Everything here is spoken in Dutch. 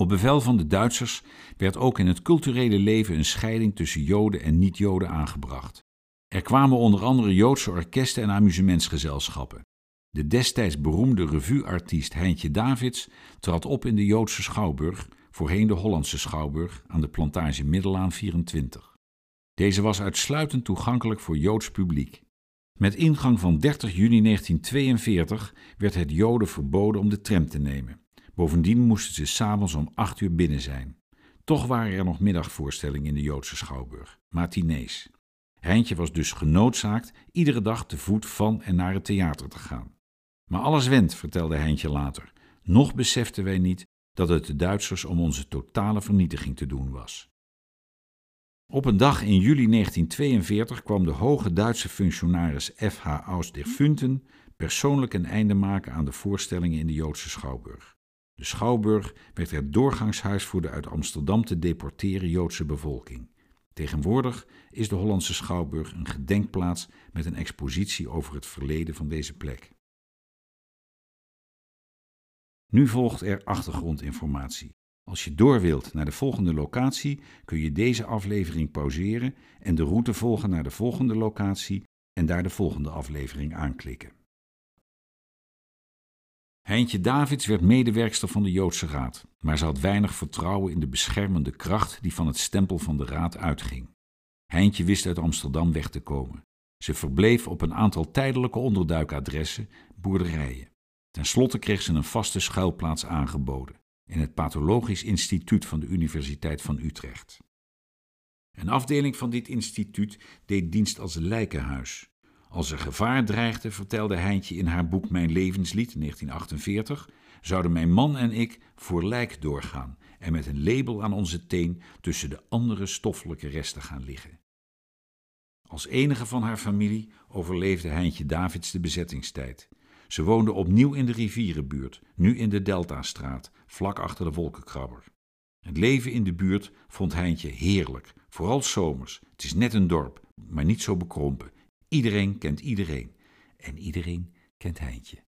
Op bevel van de Duitsers werd ook in het culturele leven een scheiding tussen Joden en niet-Joden aangebracht. Er kwamen onder andere Joodse orkesten en amusementsgezelschappen. De destijds beroemde revueartiest Heintje Davids trad op in de Joodse Schouwburg, voorheen de Hollandse Schouwburg, aan de plantage Middelaan 24. Deze was uitsluitend toegankelijk voor Joods publiek. Met ingang van 30 juni 1942 werd het Joden verboden om de tram te nemen. Bovendien moesten ze s'avonds om 8 uur binnen zijn. Toch waren er nog middagvoorstellingen in de Joodse Schouwburg, matinees. Heintje was dus genoodzaakt iedere dag te voet van en naar het theater te gaan. Maar alles went, vertelde Heintje later. Nog beseften wij niet dat het de Duitsers om onze totale vernietiging te doen was. Op een dag in juli 1942 kwam de hoge Duitse functionaris F.H. Aus der Funten persoonlijk een einde maken aan de voorstellingen in de Joodse Schouwburg. De Schouwburg werd het doorgangshuis voor de uit Amsterdam te deporteren Joodse bevolking. Tegenwoordig is de Hollandse Schouwburg een gedenkplaats met een expositie over het verleden van deze plek. Nu volgt er achtergrondinformatie. Als je door wilt naar de volgende locatie, kun je deze aflevering pauzeren en de route volgen naar de volgende locatie en daar de volgende aflevering aanklikken. Heintje Davids werd medewerkster van de Joodse Raad, maar ze had weinig vertrouwen in de beschermende kracht die van het stempel van de Raad uitging. Heintje wist uit Amsterdam weg te komen. Ze verbleef op een aantal tijdelijke onderduikadressen, boerderijen. Ten slotte kreeg ze een vaste schuilplaats aangeboden in het Pathologisch Instituut van de Universiteit van Utrecht. Een afdeling van dit instituut deed dienst als lijkenhuis. Als er gevaar dreigde, vertelde Heintje in haar boek Mijn levenslied 1948, zouden mijn man en ik voor lijk doorgaan en met een label aan onze teen tussen de andere stoffelijke resten gaan liggen. Als enige van haar familie overleefde Heintje Davids de bezettingstijd. Ze woonde opnieuw in de rivierenbuurt, nu in de Deltastraat, vlak achter de wolkenkrabber. Het leven in de buurt vond Heintje heerlijk, vooral zomers. Het is net een dorp, maar niet zo bekrompen. Iedereen kent iedereen en iedereen kent Heintje.